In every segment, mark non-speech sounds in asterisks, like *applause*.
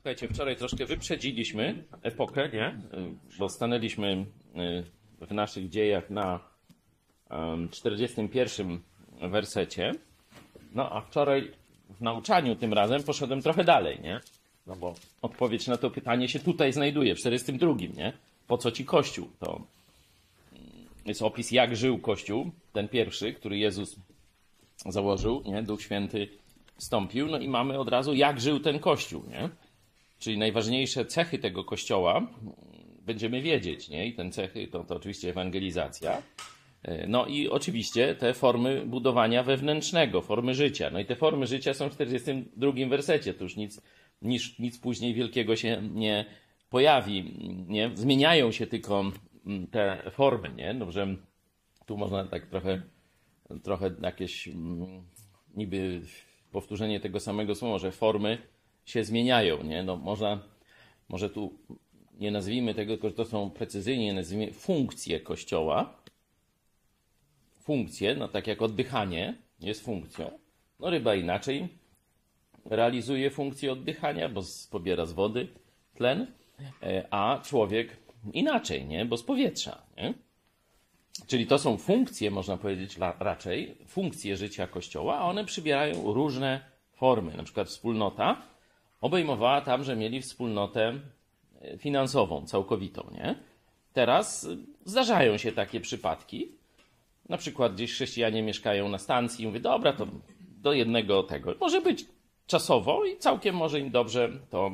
Słuchajcie, wczoraj troszkę wyprzedziliśmy epokę, nie? Bo stanęliśmy y, w naszych dziejach na em, 41 wersecie. No a wczoraj w nauczaniu tym razem poszedłem trochę dalej, nie? No bo odpowiedź na to pytanie się tutaj znajduje, w 42, nie? Po co ci Kościół? To jest opis, jak żył Kościół, ten pierwszy, który Jezus założył, nie? Duch Święty wstąpił, no i mamy od razu, jak żył ten Kościół, nie? Czyli najważniejsze cechy tego Kościoła będziemy wiedzieć, nie? I ten cechy to, to oczywiście ewangelizacja. E, No i oczywiście te formy budowania wewnętrznego, formy życia. No i te formy życia są w 42 wersecie. To już nic, nic, nic później wielkiego się nie pojawi. Nie? Zmieniają się tylko mm, te formy, nie? No, że tu można tak trochę, trochę jakieś mm, niby powtórzenie tego samego słowa, że formy się zmieniają, nie? No można, może tu nie nazwijmy tego, tylko że to są precyzyjnie nazwijmy funkcje Kościoła, funkcje, no tak jak oddychanie jest funkcją. No ryba inaczej realizuje funkcję oddychania, bo pobiera z wody tlen, e, a człowiek inaczej, nie? Bo z powietrza, nie? Czyli to są funkcje, można powiedzieć raczej, funkcje życia Kościoła, a one przybierają różne formy. Na przykład wspólnota obejmowała tam, że mieli wspólnotę e, finansową, całkowitą, nie? Teraz y, zdarzają się takie przypadki, na przykład gdzieś chrześcijanie mieszkają na stacji i mówię, dobra, to do jednego tego. Może być czasowo i całkiem może im dobrze to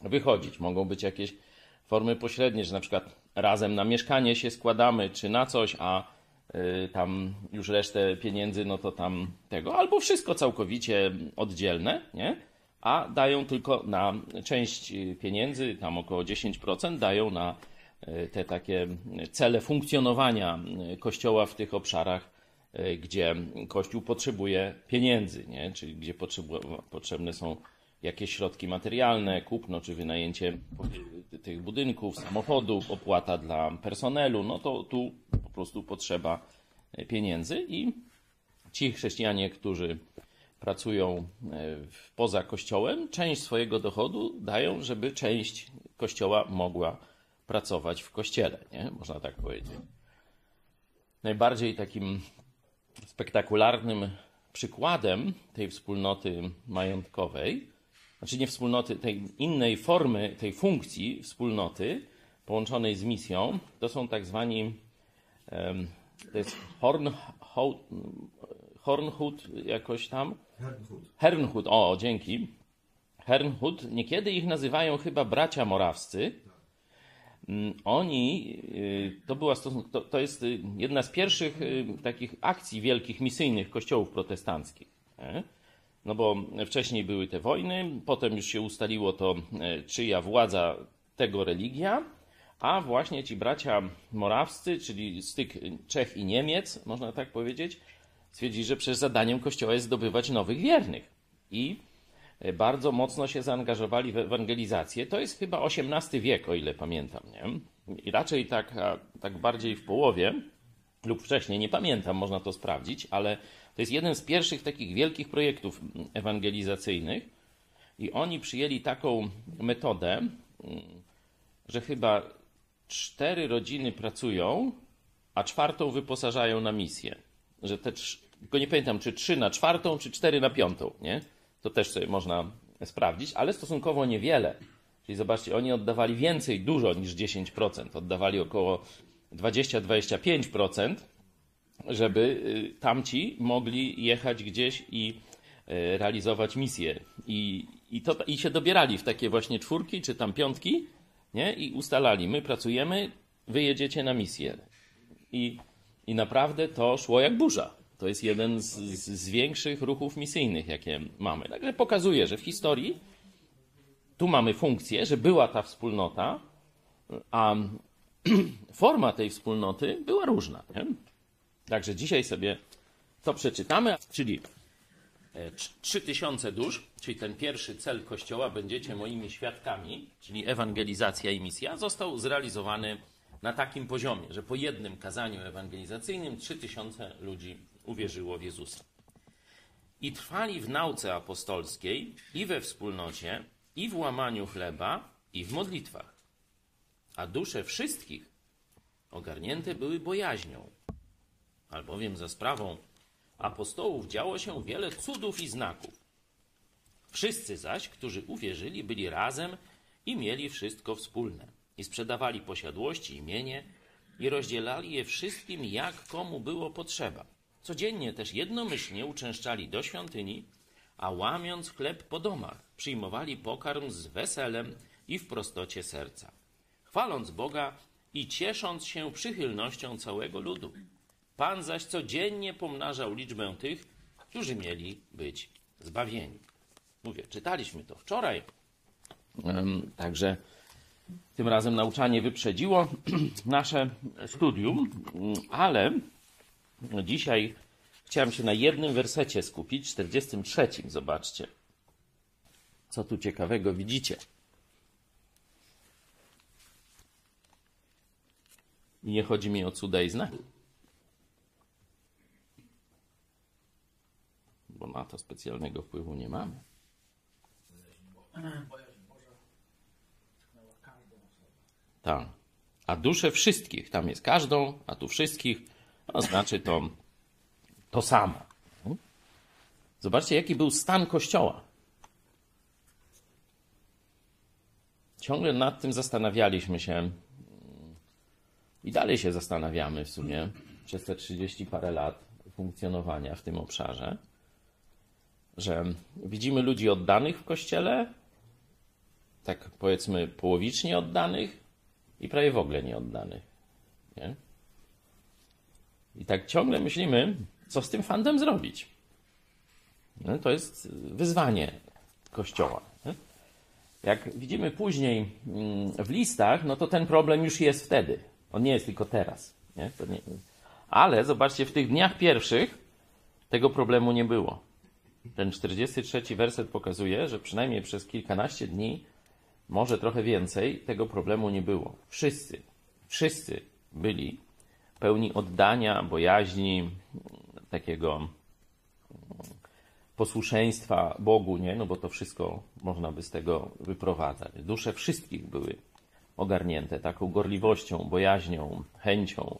wychodzić. Mogą być jakieś formy pośrednie, że na przykład razem na mieszkanie się składamy, czy na coś, a y, tam już resztę pieniędzy, no to tam tego. Albo wszystko całkowicie oddzielne, nie? A dają tylko na część y, pieniędzy, tam około 10% dają na y, te takie cele funkcjonowania y, Kościoła w tych obszarach, gdzie Kościół potrzebuje pieniędzy, nie? czyli gdzie potrzebne są jakieś środki materialne, kupno czy wynajęcie tych budynków, samochodów, opłata dla personelu, no to tu po prostu potrzeba pieniędzy i ci chrześcijanie, którzy pracują e, poza kościołem, część swojego dochodu dają, żeby część kościoła mogła pracować w kościele, nie? można tak powiedzieć. Najbardziej takim spektakularnym przykładem tej wspólnoty majątkowej, znaczy nie wspólnoty, tej innej formy, tej funkcji wspólnoty połączonej z misją, to są tak zwani, to jest Hornhout, Hornhut jakoś tam, Hernhut, o, dzięki. Hernhut, niekiedy ich nazywają chyba bracia morawscy. Mm, Oni, y, to, była to, to jest y, jedna z pierwszych y, takich akcji wielkich misyjnych kościołów protestanckich. nie? No bo wcześniej były te wojny, potem już się ustaliło to, e, czyja władza tego religia, a właśnie ci bracia morawscy, czyli styk Czech i Niemiec, można tak powiedzieć, stwierdzili, że przecież zadaniem Kościoła jest zdobywać nowych wiernych. I e, bardzo mocno się zaangażowali w ewangelizację. To jest chyba XVIII wiek, o ile pamiętam. Nie? I raczej tak, tak bardziej w połowie lub wcześniej, nie pamiętam, można to sprawdzić, ale to jest jeden z pierwszych takich wielkich projektów ewangelizacyjnych. I oni przyjęli taką metodę, że chyba cztery rodziny pracują, a czwartą wyposażają na misję. Że te, tylko nie pamiętam, czy trzy na czwartą, czy cztery na piątą, nie? To też sobie można sprawdzić, ale stosunkowo niewiele. Czyli zobaczcie, oni oddawali więcej, dużo niż 10%. Oddawali około 20-25%, żeby y, tamci mogli jechać gdzieś i y, realizować misję. I, i, to, I się dobierali w takie właśnie czwórki, czy tam piątki, nie? I ustalali, my pracujemy, wy jedziecie na misję. I, I naprawdę to szło jak burza. To jest jeden z, z, z większych ruchów misyjnych, jakie mamy. Także pokazuje, że w historii tu mamy funkcję, że była ta wspólnota, a *clears throat* forma tej wspólnoty była różna. Nie? Także dzisiaj sobie to przeczytamy, czyli e, trz- 3000 dusz, czyli ten pierwszy cel Kościoła, będziecie moimi świadkami, czyli ewangelizacja i misja, został zrealizowany na takim poziomie, że po jednym kazaniu ewangelizacyjnym 3000 ludzi uwierzyło w Jezusa. I trwali w nauce apostolskiej i we wspólnocie, i w łamaniu chleba, i w modlitwach. A dusze wszystkich ogarnięte były bojaźnią, albowiem za sprawą apostołów działo się wiele cudów i znaków. Wszyscy zaś, którzy uwierzyli, byli razem i mieli wszystko wspólne. I sprzedawali posiadłości i mienie i rozdzielali je wszystkim, jak komu było potrzeba. Codziennie też jednomyślnie uczęszczali do świątyni, a łamiąc chleb po domach, przyjmowali pokarm z weselem i w prostocie serca, chwaląc Boga i ciesząc się przychylnością całego ludu. Pan zaś codziennie pomnażał liczbę tych, którzy mieli być zbawieni. Mówię, czytaliśmy to wczoraj, Także tym razem nauczanie wyprzedziło *clears throat* nasze studium, ale dzisiaj chciałem się na jednym wersecie skupić, 43. Zobaczcie, co tu ciekawego widzicie. Nie chodzi mi o cuda i znaki. Bo na to specjalnego wpływu nie mamy. Tak. A dusze wszystkich, tam jest każdą, a tu wszystkich, no znaczy to to samo. Zobaczcie, jaki był stan Kościoła. Ciągle nad tym zastanawialiśmy się i dalej się zastanawiamy w sumie przez te 30 parę lat funkcjonowania w tym obszarze, że widzimy ludzi oddanych w Kościele, tak powiedzmy połowicznie oddanych, i prawie w ogóle nieoddanych. Nie? I tak ciągle myślimy, co z tym fandem zrobić. No, to jest wyzwanie Kościoła. Jak widzimy później mm, w listach, no to ten problem już jest wtedy. On nie jest tylko teraz. Nie? Nie... Ale zobaczcie, w tych dniach pierwszych tego problemu nie było. Ten 43 werset pokazuje, że przynajmniej przez kilkanaście dni może trochę więcej, tego problemu nie było. Wszyscy, wszyscy byli pełni oddania, bojaźni, takiego posłuszeństwa Bogu, nie? No bo to wszystko można by z tego wyprowadzać. Dusze wszystkich były ogarnięte taką gorliwością, bojaźnią, chęcią,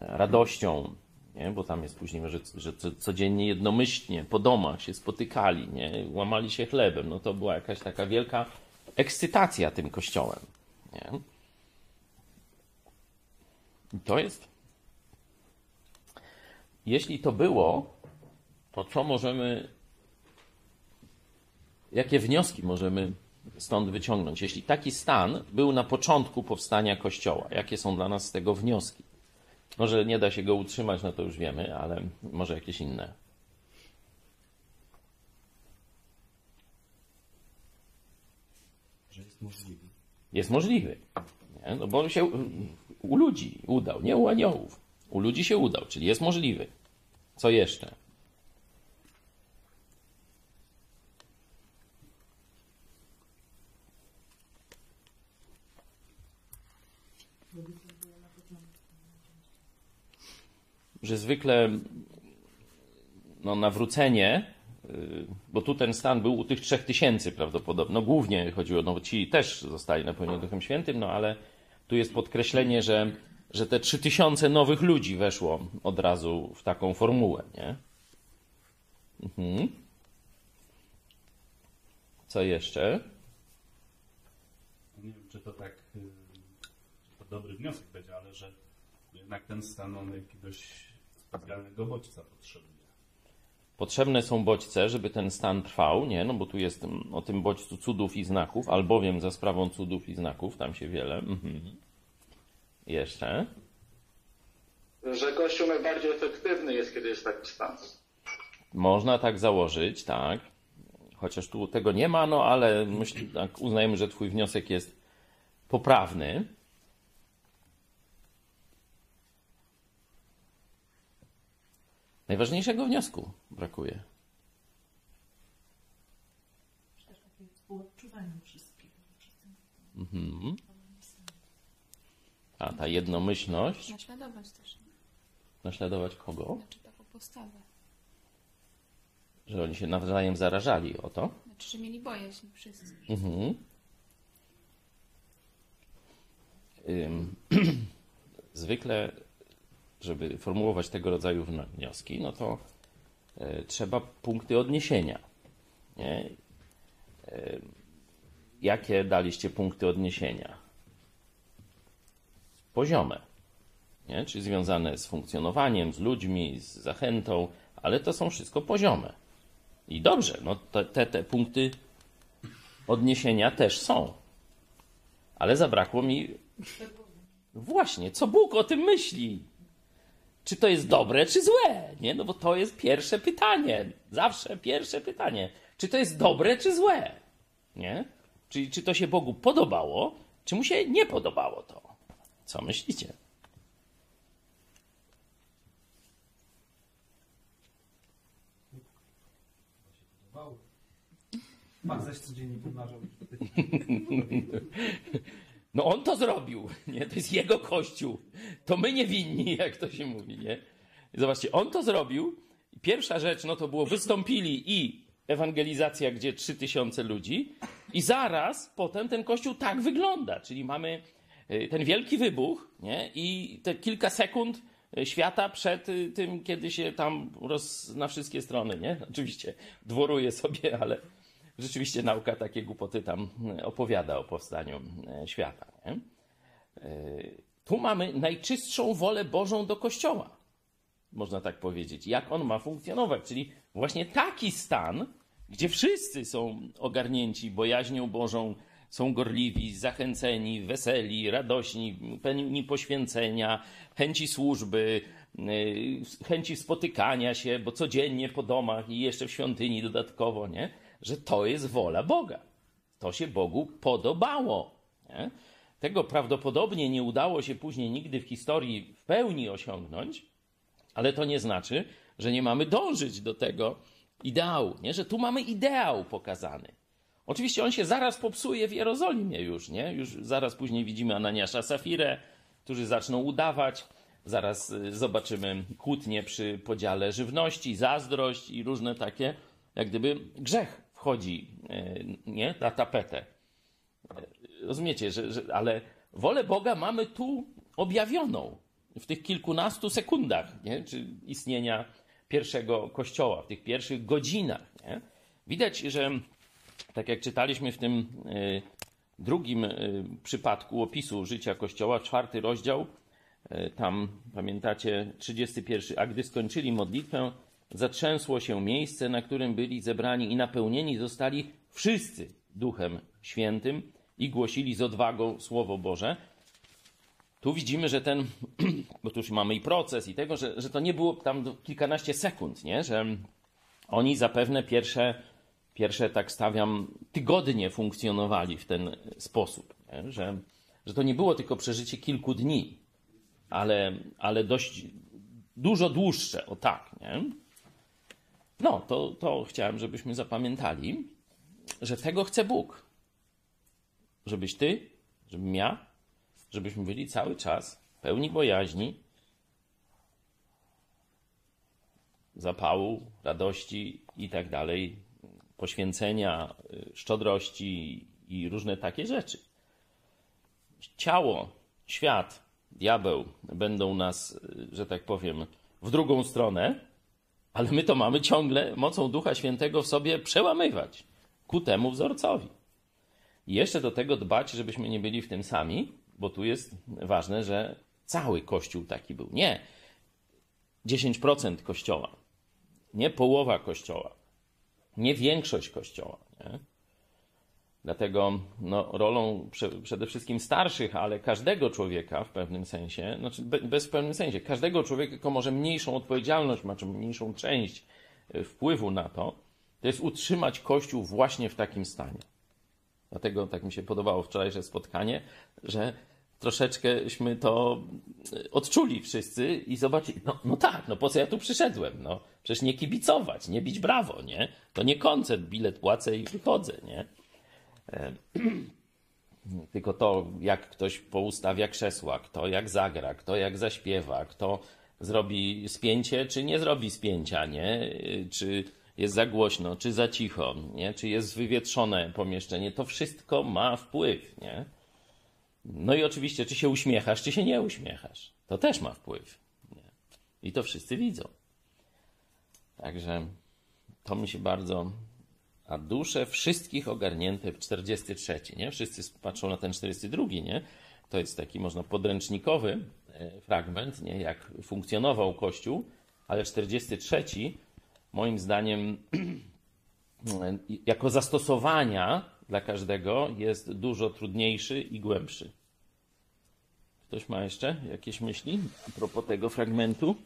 radością, nie? bo tam jest później, że, że codziennie jednomyślnie po domach się spotykali, nie? łamali się chlebem. No to była jakaś taka wielka ekscytacja tym kościołem. Nie? I to jest. Jeśli to było, to co możemy. Jakie wnioski możemy stąd wyciągnąć? Jeśli taki stan był na początku powstania Kościoła, jakie są dla nas z tego wnioski? Może nie da się go utrzymać, no to już wiemy, ale może jakieś inne. że jest możliwy. Jest możliwy. Nie? No bo on się u ludzi udał, nie u aniołów. U ludzi się udał, czyli jest możliwy. Co jeszcze? Że zwykle no, nawrócenie Y, bo tu ten stan był u tych trzech tysięcy prawdopodobnie. No głównie chodziło, no ci też zostali napełnieni Duchem Świętym, no ale tu jest podkreślenie, że, że te trzy tysiące nowych ludzi weszło od razu w taką formułę, nie? Mhm. Co jeszcze? Nie wiem, czy to tak, y, czy to dobry wniosek będzie, ale że jednak ten stan on jakiegoś specjalnego bodźca potrzebuje. Potrzebne są bodźce, żeby ten stan trwał, nie? No bo tu jest o tym bodźcu cudów i znaków, albowiem za sprawą cudów i znaków, tam się wiele. Mhm. Jeszcze. Że Kościół najbardziej efektywny jest, kiedy jest taki stan. Można tak założyć, tak. Chociaż tu tego nie ma, no ale myśl, tak, uznajemy, że Twój wniosek jest poprawny. Najważniejszego wniosku brakuje. Też takie współodczuwanie wszystkiego. Mhm. A ta jednomyślność, Naśladować też. naśladować kogo? Znaczy taką postawę. Że oni się nawzajem zarażali o to. Znaczy, że mieli bojaźń wszyscy. Mhm. *clears throat* Zwykle, żeby formułować tego rodzaju wnioski, no to e, trzeba punkty odniesienia. Nie? E, Jakie daliście punkty odniesienia? Poziome. Nie? Czyli związane z funkcjonowaniem, z ludźmi, z zachętą, ale to są wszystko poziome. I dobrze, no te, te, te punkty odniesienia też są. Ale zabrakło mi. Właśnie, co Bóg o tym myśli? Czy to jest dobre, czy złe? Nie? No bo to jest pierwsze pytanie. Zawsze pierwsze pytanie. Czy to jest dobre, czy złe? Nie? Czyli czy to się Bogu podobało, czy mu się nie podobało to? Co myślicie? Pan zaś codziennie pomnażał. *laughs* No on to zrobił, nie? To jest jego kościół. To my nie winni, jak to się mówi, nie? Zobaczcie, on to zrobił. Pierwsza rzecz, no to było wystąpili i ewangelizacja, gdzie 3000 ludzi i zaraz potem ten kościół tak wygląda, czyli mamy ten wielki wybuch, nie? I te kilka sekund y, świata przed y, tym, kiedy się tam roz, na wszystkie strony, nie? *laughs* Oczywiście dworuje sobie, ale rzeczywiście nauka takie głupoty tam opowiada o powstaniu świata. Nie? Tu mamy najczystszą wolę Bożą do Kościoła, można tak powiedzieć. Jak on ma funkcjonować? Czyli właśnie taki stan, gdzie wszyscy są ogarnięci bojaźnią Bożą, są gorliwi, zachęceni, weseli, radośni, pełni poświęcenia, chęci służby, yy, chęci spotykania się, bo codziennie po domach i jeszcze w świątyni dodatkowo, nie? że to jest wola Boga. To się Bogu podobało. Nie? Tego prawdopodobnie nie udało się później nigdy w historii w pełni osiągnąć, ale to nie znaczy, że nie mamy dążyć do tego ideału, nie? że tu mamy ideał pokazany. Oczywiście on się zaraz popsuje w Jerozolimie już, nie? Już zaraz później widzimy Ananiasza Safirę, którzy zaczną udawać. Zaraz y, zobaczymy kłótnie przy podziale żywności, zazdrość i różne takie, jak gdyby grzech wchodzi y, nie? na tapetę. Y, Rozumiecie, że, że, ale wolę Boga mamy tu objawioną w tych kilkunastu sekundach nie? Czy istnienia pierwszego kościoła, w tych pierwszych godzinach. Nie? Widać, że tak jak czytaliśmy w tym y, drugim y, przypadku opisu życia Kościoła, czwarty rozdział, y, tam pamiętacie, 31. A gdy skończyli modlitwę, zatrzęsło się miejsce, na którym byli zebrani i napełnieni zostali wszyscy Duchem Świętym i głosili z odwagą Słowo Boże. Tu widzimy, że ten, *clears throat* bo tu już mamy i proces i tego, że, że to nie było tam kilkanaście sekund, nie? że oni zapewne pierwsze, pierwsze, tak stawiam, tygodnie funkcjonowali w ten sposób, nie? Że, że to nie było tylko przeżycie kilku dni, ale, ale dość dużo dłuższe, o tak, nie? No, to, to chciałem, żebyśmy zapamiętali, że tego chce Bóg. Żebyś ty, żebym ja, żebyśmy byli cały czas pełni bojaźni, zapału, radości i tak dalej, poświęcenia, y, szczodrości i różne takie rzeczy. Ciało, świat, diabeł będą nas, y, że tak powiem, w drugą stronę, ale my to mamy ciągle mocą Ducha Świętego w sobie przełamywać ku temu wzorcowi. I jeszcze do tego dbać, żebyśmy nie byli w tym sami, bo tu jest ważne, że cały Kościół taki był. Nie 10% Kościoła, nie połowa Kościoła, nie większość Kościoła. Nie? Dlatego no, rolą prze, przede wszystkim starszych, ale każdego człowieka w pewnym sensie, znaczy be, bez w pewnym sensie, każdego człowieka, tylko może mniejszą odpowiedzialność ma, czy mniejszą część y, wpływu na to, to jest utrzymać Kościół właśnie w takim stanie. Dlatego tak mi się podobało wczorajsze spotkanie, że troszeczkęśmy to y, odczuli wszyscy i zobaczyli, no, no tak, no po co ja tu przyszedłem? No, przecież nie kibicować, nie bić brawo, nie? To nie koncert, bilet płacę i wychodzę, nie? E, *clears throat* Tylko to, jak ktoś poustawia krzesła, kto jak zagra, kto jak zaśpiewa, kto zrobi spięcie, czy nie zrobi spięcia, nie? Czy jest za głośno, czy za cicho, nie? czy jest wywietrzone pomieszczenie, to wszystko ma wpływ. Nie? No i oczywiście, czy się uśmiechasz, czy się nie uśmiechasz. To też ma wpływ. Nie? I to wszyscy widzą. Także to mi się bardzo. A dusze wszystkich ogarnięte w 43, nie? Wszyscy patrzą na ten 42, nie? To jest taki, można podręcznikowy e, fragment, nie? Jak funkcjonował Kościół, ale 43 moim zdaniem *clears throat* jako zastosowania dla każdego jest dużo trudniejszy i głębszy. Ktoś ma jeszcze jakieś myśli a propos tego fragmentu?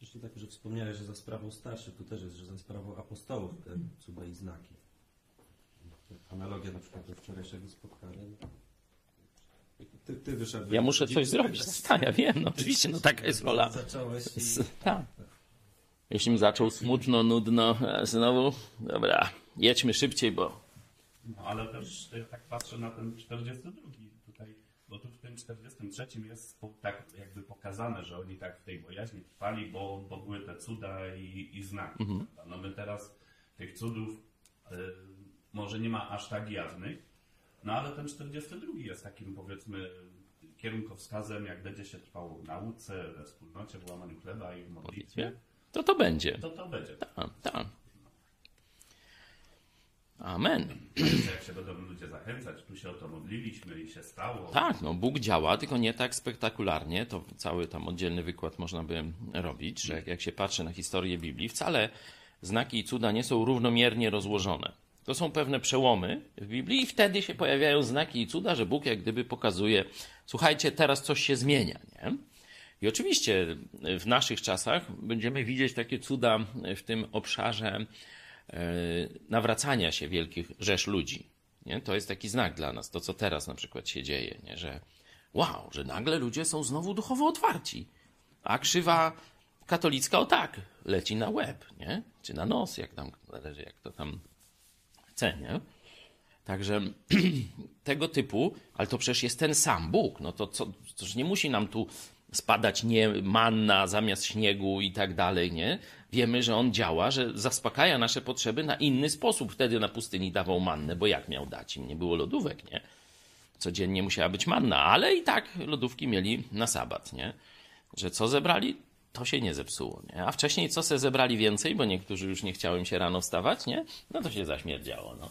Jeszcze tak, że wspomniałeś, że za sprawą starszych, tu też jest, że za sprawą apostołów te cuda i znaki. Analogia na przykład do wczorajszego spotkania. Ty, ty wyszedłeś. Ja muszę coś zrobić. Tak, ja wiem, no oczywiście, no taka jest rola. Zacząłeś i... Tak. Jeśli mi zaczął smutno, nudno, a znowu, dobra, jedźmy szybciej, bo No, ale też ja tak patrzę na ten 42 tutaj, bo tu w tym 43 jest po- tak jakby pokazane, że oni tak w tej bojaźni trwali, bo, bo były te cuda i, i znaki. prawda? No my teraz tych cudów y, może nie ma aż tak jawnych, no ale ten 42 jest takim powiedzmy kierunkowskazem, jak będzie się trwało w nauce, we wspólnocie, w łamaniu chleba i w modlitwie, to to będzie. to to będzie. Tak, tak. Amen. Jak się będą ludzie zachęcać, tu się o to modliliśmy i się stało. Tak, no Bóg działa, tylko nie tak spektakularnie. To cały tam oddzielny wykład można by robić, że jak, jak się patrzy na historię Biblii, wcale znaki i cuda nie są równomiernie rozłożone. To są pewne przełomy w Biblii i wtedy się pojawiają znaki i cuda, że Bóg jak gdyby pokazuje, słuchajcie, teraz coś się zmienia, nie? I oczywiście w naszych czasach będziemy widzieć takie cuda w tym obszarze e, nawracania się wielkich rzesz ludzi. Nie? To jest taki znak dla nas, to co teraz na przykład się dzieje, nie? że wow, że nagle ludzie są znowu duchowo otwarci, a krzywa katolicka o tak leci na łeb, nie? czy na nos, jak tam jak to tam chce. Nie? Także *clears throat* tego typu, ale to przecież jest ten sam Bóg. No to co, toż nie musi nam tu spadać nie manna zamiast śniegu i tak dalej, nie? Wiemy, że on działa, że zaspokaja nasze potrzeby na inny sposób. Wtedy na pustyni dawał mannę, bo jak miał dać im? Nie było lodówek, nie? Codziennie musiała być manna, ale i tak lodówki mieli na sabat, nie? Że co zebrali, to się nie zepsuło, nie? A wcześniej co se zebrali więcej, bo niektórzy już nie chciało im się rano wstawać, nie? No to się zaśmierdziało, no.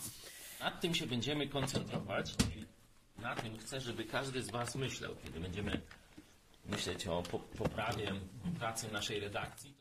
Nad tym się będziemy koncentrować. Na tym chcę, żeby każdy z Was myślał, kiedy będziemy myśleć o po- poprawie pracy naszej redakcji.